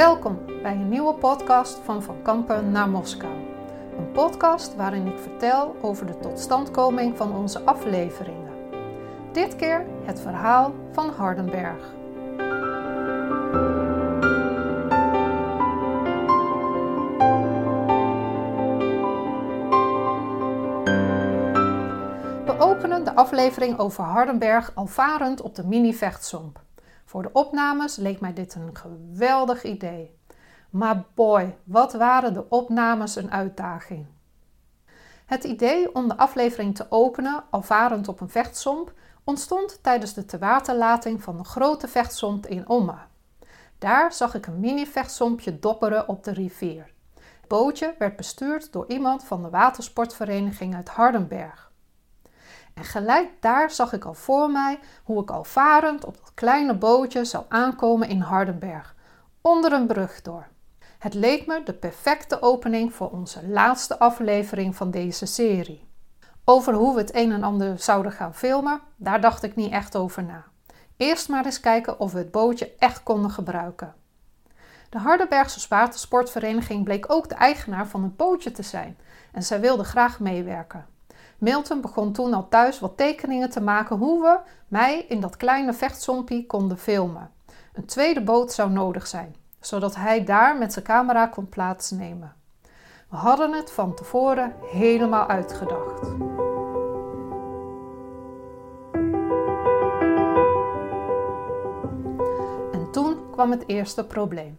Welkom bij een nieuwe podcast van Van Kampen naar Moskou. Een podcast waarin ik vertel over de totstandkoming van onze afleveringen. Dit keer het verhaal van Hardenberg. We openen de aflevering over Hardenberg al varend op de mini-vechtsomp. Voor de opnames leek mij dit een geweldig idee. Maar boy, wat waren de opnames een uitdaging. Het idee om de aflevering te openen, alvarend op een vechtsomp, ontstond tijdens de tewaterlating van de grote vechtsomp in Omme. Daar zag ik een mini-vechtsompje dopperen op de rivier. Het bootje werd bestuurd door iemand van de watersportvereniging uit Hardenberg. En gelijk daar zag ik al voor mij hoe ik al varend op dat kleine bootje zou aankomen in Hardenberg, onder een brug door. Het leek me de perfecte opening voor onze laatste aflevering van deze serie. Over hoe we het een en ander zouden gaan filmen, daar dacht ik niet echt over na. Eerst maar eens kijken of we het bootje echt konden gebruiken. De Hardenbergse Watersportvereniging bleek ook de eigenaar van het bootje te zijn en zij wilde graag meewerken. Milton begon toen al thuis wat tekeningen te maken hoe we mij in dat kleine vechtzompie konden filmen. Een tweede boot zou nodig zijn, zodat hij daar met zijn camera kon plaatsnemen. We hadden het van tevoren helemaal uitgedacht. En toen kwam het eerste probleem.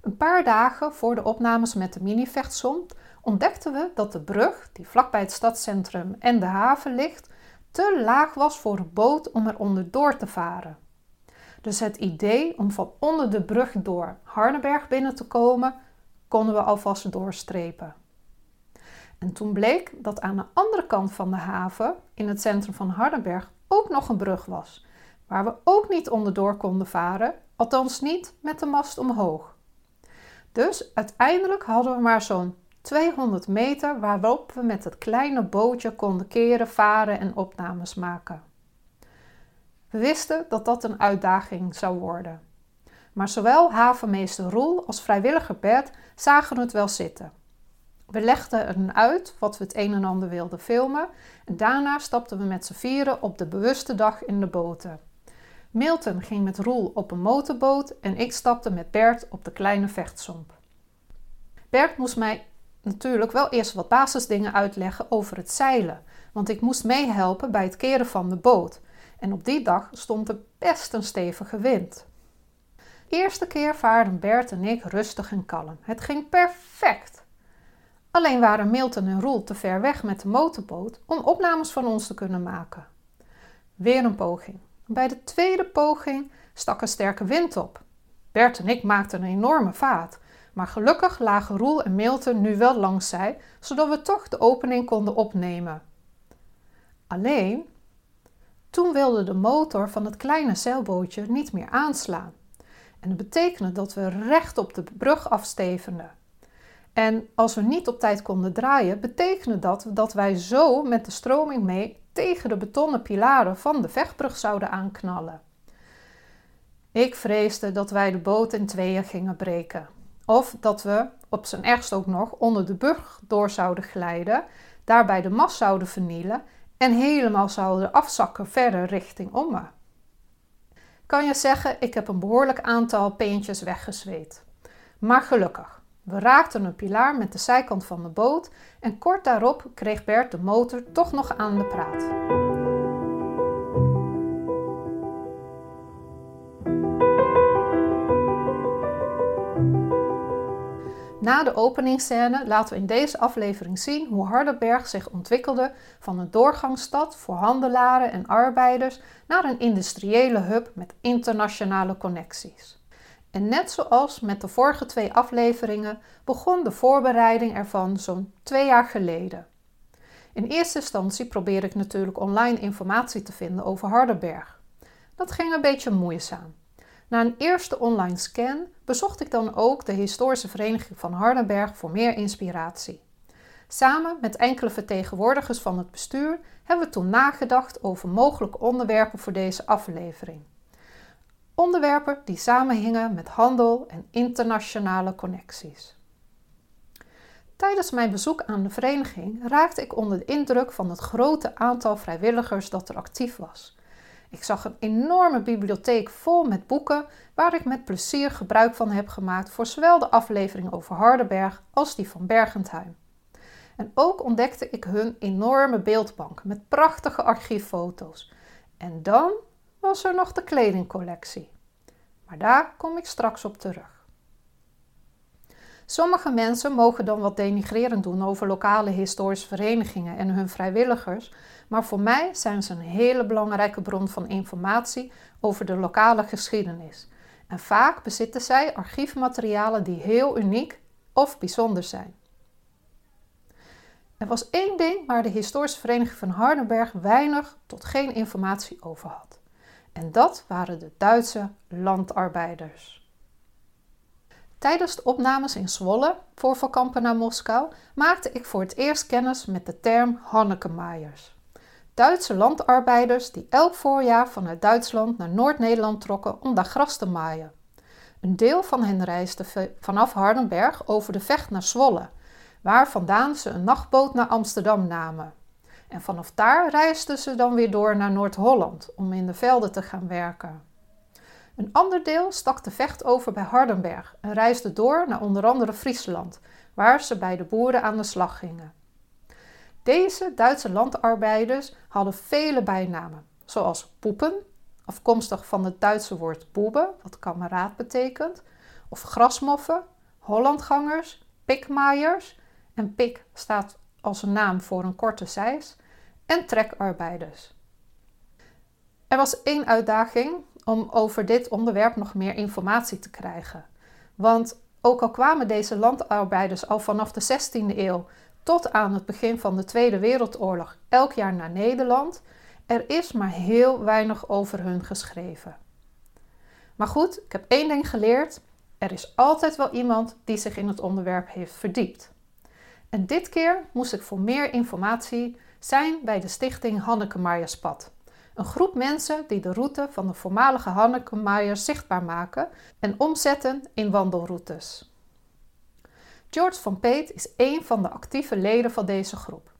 Een paar dagen voor de opnames met de mini-vechtsomp ontdekten we dat de brug, die vlakbij het stadscentrum en de haven ligt, te laag was voor een boot om er onderdoor te varen. Dus het idee om van onder de brug door Hardenberg binnen te komen, konden we alvast doorstrepen. En toen bleek dat aan de andere kant van de haven, in het centrum van Hardenberg, ook nog een brug was, waar we ook niet onderdoor konden varen, althans niet met de mast omhoog. Dus uiteindelijk hadden we maar zo'n 200 meter waarop we met het kleine bootje konden keren, varen en opnames maken. We wisten dat dat een uitdaging zou worden. Maar zowel havenmeester Roel als vrijwilliger Bert zagen het wel zitten. We legden uit wat we het een en ander wilden filmen en daarna stapten we met z'n vieren op de bewuste dag in de boten. Milton ging met Roel op een motorboot en ik stapte met Bert op de kleine vechtsomp. Bert moest mij natuurlijk wel eerst wat basisdingen uitleggen over het zeilen, want ik moest meehelpen bij het keren van de boot. En op die dag stond er best een stevige wind. De eerste keer vaarden Bert en ik rustig en kalm. Het ging perfect. Alleen waren Milton en Roel te ver weg met de motorboot om opnames van ons te kunnen maken. Weer een poging. Bij de tweede poging stak een sterke wind op. Bert en ik maakten een enorme vaart maar gelukkig lagen Roel en Milton nu wel langs zij, zodat we toch de opening konden opnemen. Alleen, toen wilde de motor van het kleine zeilbootje niet meer aanslaan. En dat betekende dat we recht op de brug afstevenden. En als we niet op tijd konden draaien, betekende dat dat wij zo met de stroming mee tegen de betonnen pilaren van de vechtbrug zouden aanknallen. Ik vreesde dat wij de boot in tweeën gingen breken. Of dat we op zijn ergst ook nog onder de brug door zouden glijden, daarbij de mast zouden vernielen en helemaal zouden afzakken verder richting Omme. Kan je zeggen, ik heb een behoorlijk aantal peentjes weggezweet. Maar gelukkig, we raakten een pilaar met de zijkant van de boot en kort daarop kreeg Bert de motor toch nog aan de praat. Na de openingsscène laten we in deze aflevering zien hoe Hardenberg zich ontwikkelde van een doorgangsstad voor handelaren en arbeiders naar een industriële hub met internationale connecties. En net zoals met de vorige twee afleveringen begon de voorbereiding ervan zo'n twee jaar geleden. In eerste instantie probeerde ik natuurlijk online informatie te vinden over Hardenberg. Dat ging een beetje moeizaam. Na een eerste online scan bezocht ik dan ook de Historische Vereniging van Hardenberg voor meer inspiratie. Samen met enkele vertegenwoordigers van het bestuur hebben we toen nagedacht over mogelijke onderwerpen voor deze aflevering. Onderwerpen die samenhingen met handel en internationale connecties. Tijdens mijn bezoek aan de vereniging raakte ik onder de indruk van het grote aantal vrijwilligers dat er actief was. Ik zag een enorme bibliotheek vol met boeken waar ik met plezier gebruik van heb gemaakt voor zowel de aflevering over Hardenberg als die van Bergentheim. En ook ontdekte ik hun enorme beeldbank met prachtige archieffoto's. En dan was er nog de kledingcollectie. Maar daar kom ik straks op terug. Sommige mensen mogen dan wat denigrerend doen over lokale historische verenigingen en hun vrijwilligers, maar voor mij zijn ze een hele belangrijke bron van informatie over de lokale geschiedenis. En vaak bezitten zij archiefmaterialen die heel uniek of bijzonder zijn. Er was één ding waar de historische vereniging van Hardenberg weinig tot geen informatie over had. En dat waren de Duitse landarbeiders. Tijdens de opnames in Zwolle voor Valkampen naar Moskou maakte ik voor het eerst kennis met de term Hannekemaaiers. Duitse landarbeiders die elk voorjaar vanuit Duitsland naar Noord-Nederland trokken om daar gras te maaien. Een deel van hen reisde vanaf Hardenberg over de vecht naar Zwolle, waar vandaan ze een nachtboot naar Amsterdam namen. En vanaf daar reisden ze dan weer door naar Noord-Holland om in de velden te gaan werken. Een ander deel stak de vecht over bij Hardenberg en reisde door naar onder andere Friesland, waar ze bij de boeren aan de slag gingen. Deze Duitse landarbeiders hadden vele bijnamen, zoals poepen, afkomstig van het Duitse woord boebe, wat kameraad betekent, of grasmoffen, Hollandgangers, pikmaaiers, en pik staat als een naam voor een korte zeis, en trekarbeiders. Er was één uitdaging om over dit onderwerp nog meer informatie te krijgen. Want ook al kwamen deze landarbeiders al vanaf de 16e eeuw tot aan het begin van de Tweede Wereldoorlog elk jaar naar Nederland, er is maar heel weinig over hun geschreven. Maar goed, ik heb één ding geleerd: er is altijd wel iemand die zich in het onderwerp heeft verdiept. En dit keer moest ik voor meer informatie zijn bij de stichting Hanneke Marjerspad. Een groep mensen die de route van de voormalige Hanneke zichtbaar maken en omzetten in wandelroutes. George van Peet is een van de actieve leden van deze groep.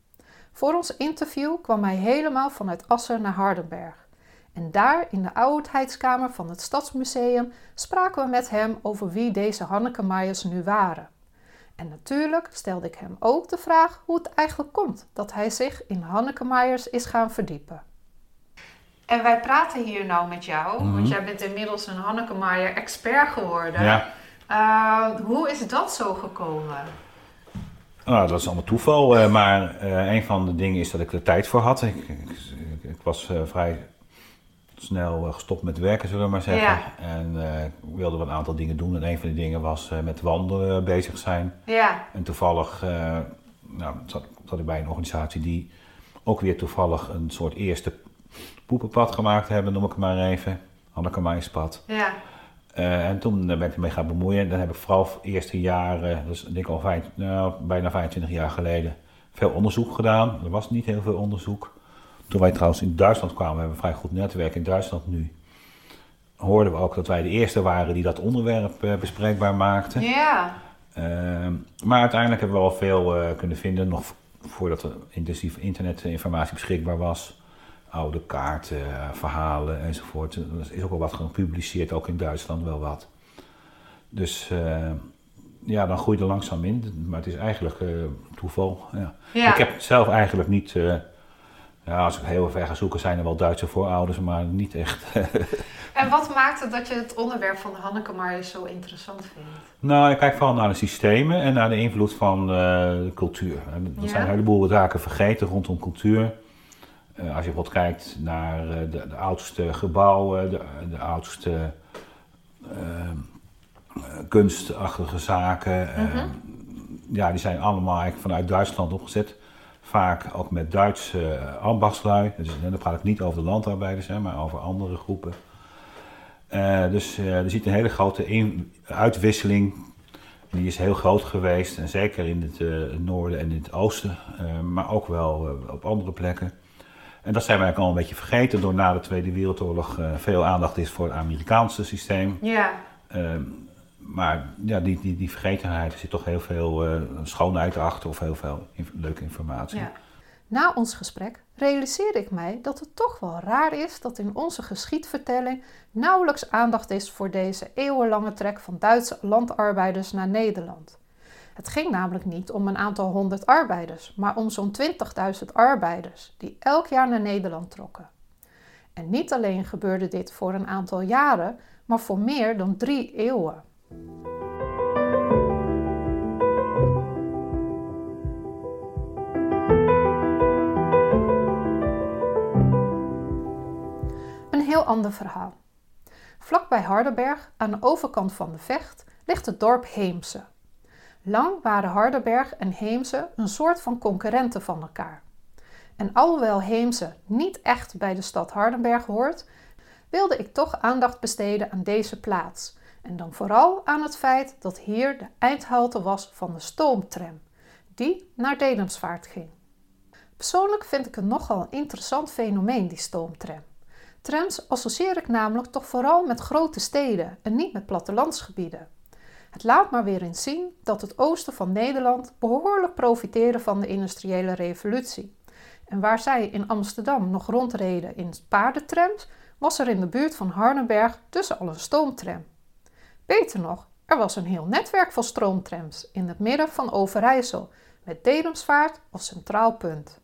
Voor ons interview kwam hij helemaal vanuit Assen naar Hardenberg. En daar in de oudheidskamer van het Stadsmuseum spraken we met hem over wie deze Hanneke nu waren. En natuurlijk stelde ik hem ook de vraag hoe het eigenlijk komt dat hij zich in Hanneke is gaan verdiepen. En wij praten hier nou met jou, want mhm. jij bent inmiddels een Hanneke expert geworden. Ja. Uh, hoe is dat zo gekomen? Nou, dat is allemaal toeval, uh, maar uh, een van de dingen is dat ik er tijd voor had. Ik, ik, ik was vrij snel gestopt met werken, zullen we maar zeggen. Ja. En ik wilde wel een aantal dingen doen. En een van die dingen was met wandelen bezig zijn. Ja. En toevallig nou, zat, zat ik bij een organisatie die ook weer toevallig een soort eerste poepenpad gemaakt hebben, noem ik het maar even. Hanneke Maispad. Ja. Uh, en toen ben ik ermee gaan bemoeien. Dan heb ik vooral eerste jaren, dus denk ik al vijf, nou, bijna 25 jaar geleden, veel onderzoek gedaan. Er was niet heel veel onderzoek. Toen wij trouwens in Duitsland kwamen, we hebben een vrij goed netwerk in Duitsland nu. Hoorden we ook dat wij de eerste waren die dat onderwerp uh, bespreekbaar maakten. Ja. Uh, maar uiteindelijk hebben we al veel kunnen vinden, nog voordat er intensief internetinformatie beschikbaar was oude kaarten, verhalen enzovoort. Er is ook wel wat gepubliceerd, ook in Duitsland wel wat. Dus uh, ja, dan groeit er langzaam in. Maar het is eigenlijk uh, toeval. Ja. Ik heb zelf eigenlijk niet. Uh, ja, als ik heel ver ga zoeken, zijn er wel Duitse voorouders, maar niet echt. en wat maakt het dat je het onderwerp van Hanneke maar zo interessant vindt? Nou, ik kijk vooral naar de systemen en naar de invloed van de cultuur. Er zijn een heleboel zaken vergeten rondom cultuur. Eh, als je bijvoorbeeld kijkt naar eh, de, de, oudste gebouwen, de, de oudste eh, kunstachtige zaken, mhm. ja, die zijn allemaal vanuit Duitsland opgezet. Vaak ook met Duitse ambachtslui. Dus, dan praat ik niet over de landarbeiders, hè, maar over andere groepen. dus uh, er ziet een hele grote uitwisseling. Die is heel groot geweest. En zeker in het noorden en in het oosten. maar ook wel op andere plekken. En dat zijn we eigenlijk al een beetje vergeten door na de Tweede Wereldoorlog uh, veel aandacht is voor het Amerikaanse systeem. Ja. Ehm, maar ja, die, die, die vergetenheid, er zit toch heel veel uh, schoonheid achter of heel veel leuke informatie. Ja. Na ons gesprek realiseerde ik mij dat het toch wel raar is dat in onze geschiedvertelling nauwelijks aandacht is voor deze eeuwenlange trek van Duitse landarbeiders naar Nederland. Het ging namelijk niet om een aantal honderd arbeiders, maar om zo'n 20.000 arbeiders die elk jaar naar Nederland trokken. En niet alleen gebeurde dit voor een aantal jaren, maar voor meer dan drie eeuwen. Een heel ander verhaal. Vlakbij Hardenberg, aan de overkant van de Vecht, ligt het dorp Heemse. Lang waren Hardenberg en Heemse een soort van concurrenten van elkaar. En alhoewel Heemse niet echt bij de stad Hardenberg hoort, wilde ik toch aandacht besteden aan deze plaats. En dan vooral aan het feit dat hier de eindhalte was van de stoomtram, die naar Dedemsvaart ging. Persoonlijk vind ik het nogal een interessant fenomeen, die stoomtram. Trams associeer ik namelijk toch vooral met grote steden en niet met plattelandsgebieden. Het laat maar weer eens zien dat het oosten van Nederland behoorlijk profiteerde van de industriële revolutie. En waar zij in Amsterdam nog rondreden in paardentrams, was er in de buurt van Hardenberg tussen al een stoomtram. Beter nog, er was een heel netwerk van stroomtrams in het midden van Overijssel, met Dedemsvaart als centraal punt.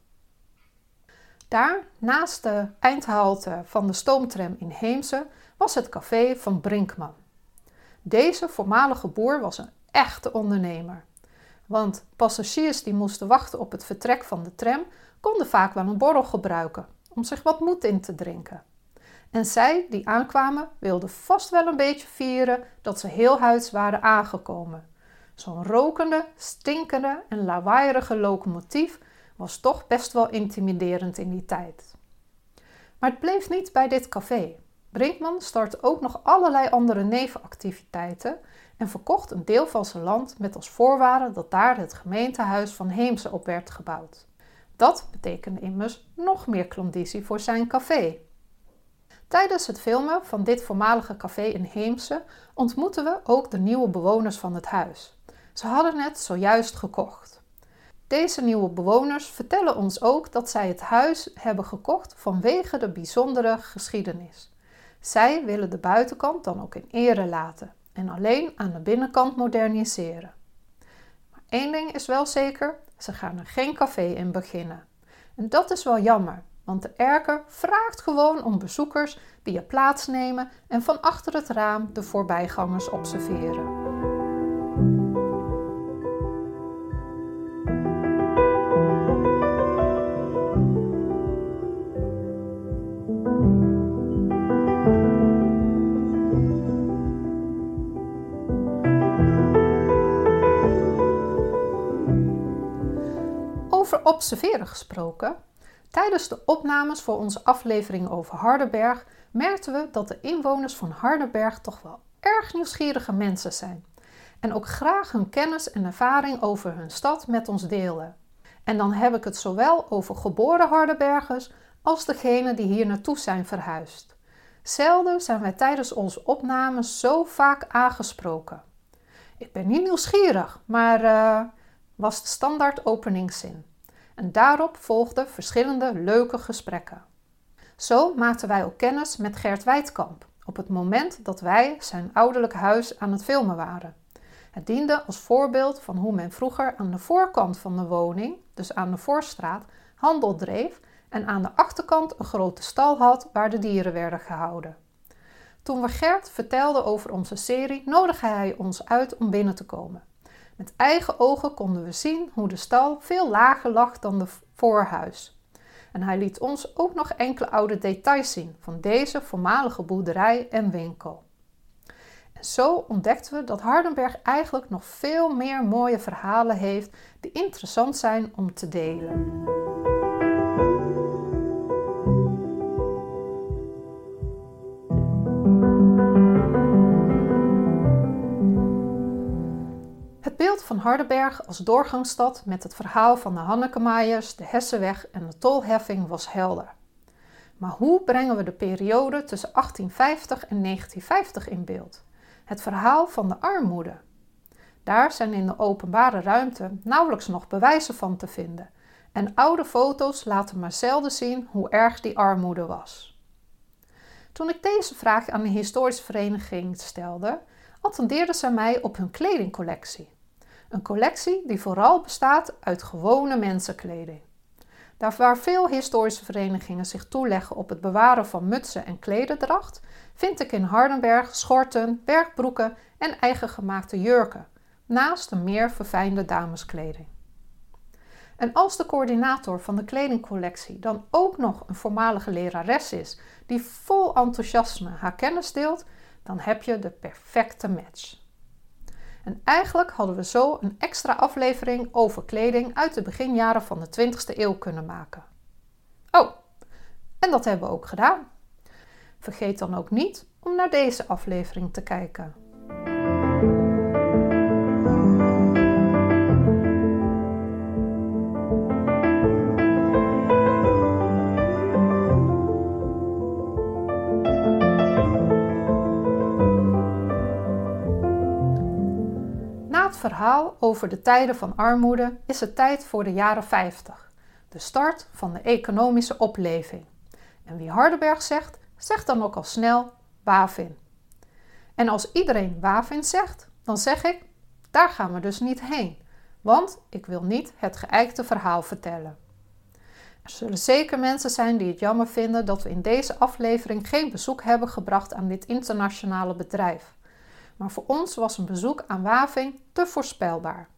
Daar, naast de eindhalte van de stoomtram in Heemse, was het café van Brinkman. Deze voormalige boer was een echte ondernemer. Want passagiers die moesten wachten op het vertrek van de tram konden vaak wel een borrel gebruiken om zich wat moed in te drinken. En zij die aankwamen wilden vast wel een beetje vieren dat ze heel huids waren aangekomen. Zo'n rokende, stinkende en lawaaierige locomotief was toch best wel intimiderend in die tijd. Maar het bleef niet bij dit café. Brinkman startte ook nog allerlei andere nevenactiviteiten en verkocht een deel van zijn land met als voorwaarde dat daar het gemeentehuis van Heemse op werd gebouwd. Dat betekende immers nog meer klandizie voor zijn café. Tijdens het filmen van dit voormalige café in Heemse ontmoetten we ook de nieuwe bewoners van het huis. Ze hadden het zojuist gekocht. Deze nieuwe bewoners vertellen ons ook dat zij het huis hebben gekocht vanwege de bijzondere geschiedenis. Zij willen de buitenkant dan ook in ere laten en alleen aan de binnenkant moderniseren. Maar één ding is wel zeker: ze gaan er geen café in beginnen. En dat is wel jammer, want de erker vraagt gewoon om bezoekers die er plaatsnemen en van achter het raam de voorbijgangers observeren. Observeren gesproken. Tijdens de opnames voor onze aflevering over Hardenberg merkten we dat de inwoners van Hardenberg toch wel erg nieuwsgierige mensen zijn. En ook graag hun kennis en ervaring over hun stad met ons delen. En dan heb ik het zowel over geboren Hardenbergers als degenen die hier naartoe zijn verhuisd. Zelden zijn wij tijdens onze opnames zo vaak aangesproken. Ik ben niet nieuwsgierig, maar uh, was de standaard openingszin en daarop volgden verschillende leuke gesprekken. Zo maakten wij ook kennis met Gert Wijdkamp op het moment dat wij zijn ouderlijk huis aan het filmen waren. Het diende als voorbeeld van hoe men vroeger aan de voorkant van de woning, dus aan de voorstraat, handel dreef en aan de achterkant een grote stal had waar de dieren werden gehouden. Toen we Gert vertelden over onze serie, nodigde hij ons uit om binnen te komen. Met eigen ogen konden we zien hoe de stal veel lager lag dan de voorhuis. En hij liet ons ook nog enkele oude details zien van deze voormalige boerderij en winkel. En zo ontdekten we dat Hardenberg eigenlijk nog veel meer mooie verhalen heeft die interessant zijn om te delen. Van Hardenberg als doorgangsstad met het verhaal van de Hannekemaaiers, de Hessenweg en de tolheffing was helder. Maar hoe brengen we de periode tussen 1850 en 1950 in beeld? Het verhaal van de armoede. Daar zijn in de openbare ruimte nauwelijks nog bewijzen van te vinden. En oude foto's laten maar zelden zien hoe erg die armoede was. Toen ik deze vraag aan de historische vereniging stelde, attendeerden ze mij op hun kledingcollectie. Een collectie die vooral bestaat uit gewone mensenkleding. Daar waar veel historische verenigingen zich toeleggen op het bewaren van mutsen en klededracht, vind ik in Hardenberg schorten, werkbroeken en eigen gemaakte jurken, naast een meer verfijnde dameskleding. En als de coördinator van de kledingcollectie dan ook nog een voormalige lerares is die vol enthousiasme haar kennis deelt, dan heb je de perfecte match. En eigenlijk hadden we zo een extra aflevering over kleding uit de beginjaren van de 20e eeuw kunnen maken. Oh, en dat hebben we ook gedaan. Vergeet dan ook niet om naar deze aflevering te kijken. Over de tijden van armoede is het tijd voor de jaren 50, de start van de economische opleving. En wie Hardenberg zegt, zegt dan ook al snel Wavin. En als iedereen Wavin zegt, dan zeg ik, daar gaan we dus niet heen, want ik wil niet het geëikte verhaal vertellen. Er zullen zeker mensen zijn die het jammer vinden dat we in deze aflevering geen bezoek hebben gebracht aan dit internationale bedrijf maar voor ons was een bezoek aan Waving te voorspelbaar.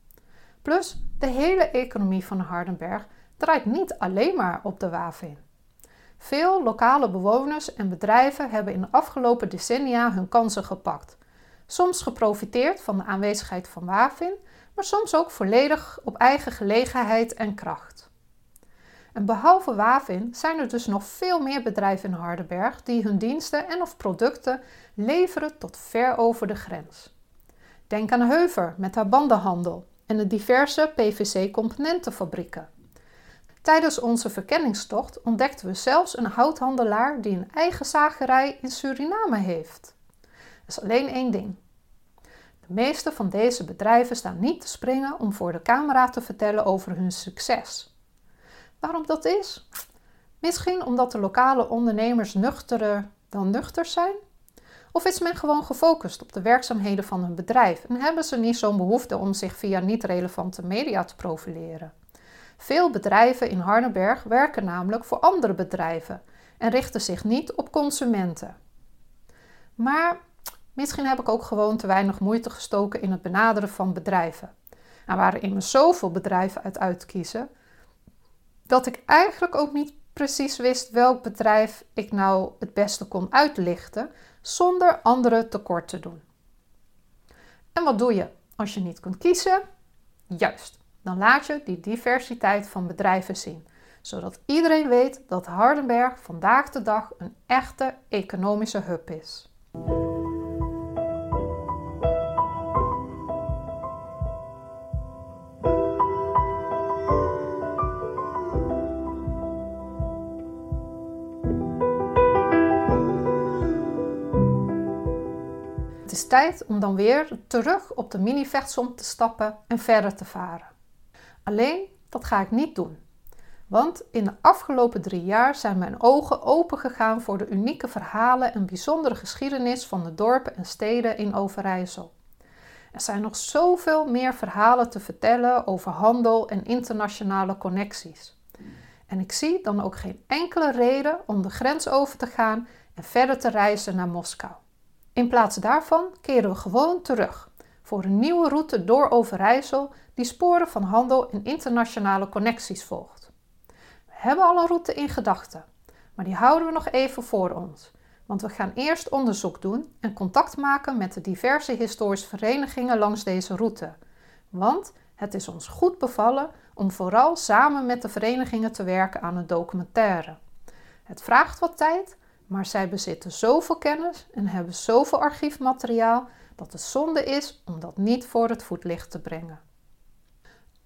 Plus, de hele economie van Hardenberg draait niet alleen maar op de Waving. Veel lokale bewoners en bedrijven hebben in de afgelopen decennia hun kansen gepakt. Soms geprofiteerd van de aanwezigheid van Wavin, maar soms ook volledig op eigen gelegenheid en kracht. En behalve Wavin zijn er dus nog veel meer bedrijven in Hardenberg die hun diensten en of producten leveren tot ver over de grens. Denk aan Heuver met haar bandenhandel en de diverse PVC-componentenfabrieken. Tijdens onze verkenningstocht ontdekten we zelfs een houthandelaar die een eigen zagerij in Suriname heeft. Dat is alleen één ding. De meeste van deze bedrijven staan niet te springen om voor de camera te vertellen over hun succes. Waarom dat is? Misschien omdat de lokale ondernemers nuchterder dan nuchter zijn? Of is men gewoon gefocust op de werkzaamheden van hun bedrijf en hebben ze niet zo'n behoefte om zich via niet-relevante media te profileren? Veel bedrijven in Hardenberg werken namelijk voor andere bedrijven en richten zich niet op consumenten. Maar misschien heb ik ook gewoon te weinig moeite gestoken in het benaderen van bedrijven. Er waren immers zoveel bedrijven uit uitkiezen dat ik eigenlijk ook niet precies wist welk bedrijf ik nou het beste kon uitlichten zonder anderen tekort te doen. En wat doe je als je niet kunt kiezen? Juist, dan laat je die diversiteit van bedrijven zien, zodat iedereen weet dat Hardenberg vandaag de dag een echte economische hub is. Is tijd om dan weer terug op de mini-vechtsom te stappen en verder te varen. Alleen, dat ga ik niet doen. Want in de afgelopen drie jaar zijn mijn ogen opengegaan voor de unieke verhalen en bijzondere geschiedenis van de dorpen en steden in Overijssel. Er zijn nog zoveel meer verhalen te vertellen over handel en internationale connecties. En ik zie dan ook geen enkele reden om de grens over te gaan en verder te reizen naar Moskou. In plaats daarvan keren we gewoon terug voor een nieuwe route door Overijssel die sporen van handel en internationale connecties volgt. We hebben al een route in gedachten, maar die houden we nog even voor ons. Want we gaan eerst onderzoek doen en contact maken met de diverse historische verenigingen langs deze route. Want het is ons goed bevallen om vooral samen met de verenigingen te werken aan een documentaire. Het vraagt wat tijd, maar zij bezitten zoveel kennis en hebben zoveel archiefmateriaal dat het zonde is om dat niet voor het voetlicht te brengen.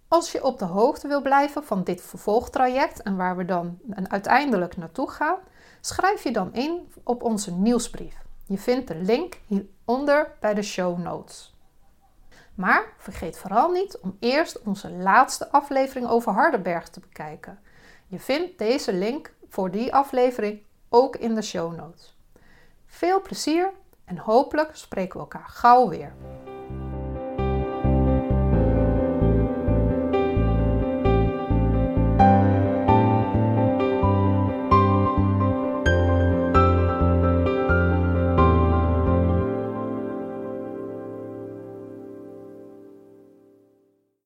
Als je op de hoogte wil blijven van dit vervolgtraject en waar we dan uiteindelijk naartoe gaan, Schrijf je dan in op onze nieuwsbrief. Je vindt de link hieronder bij de show notes. Maar vergeet vooral niet om eerst onze laatste aflevering over Hardenberg te bekijken. Je vindt deze link voor die aflevering ook in de show notes. Veel plezier en hopelijk spreken we elkaar gauw weer.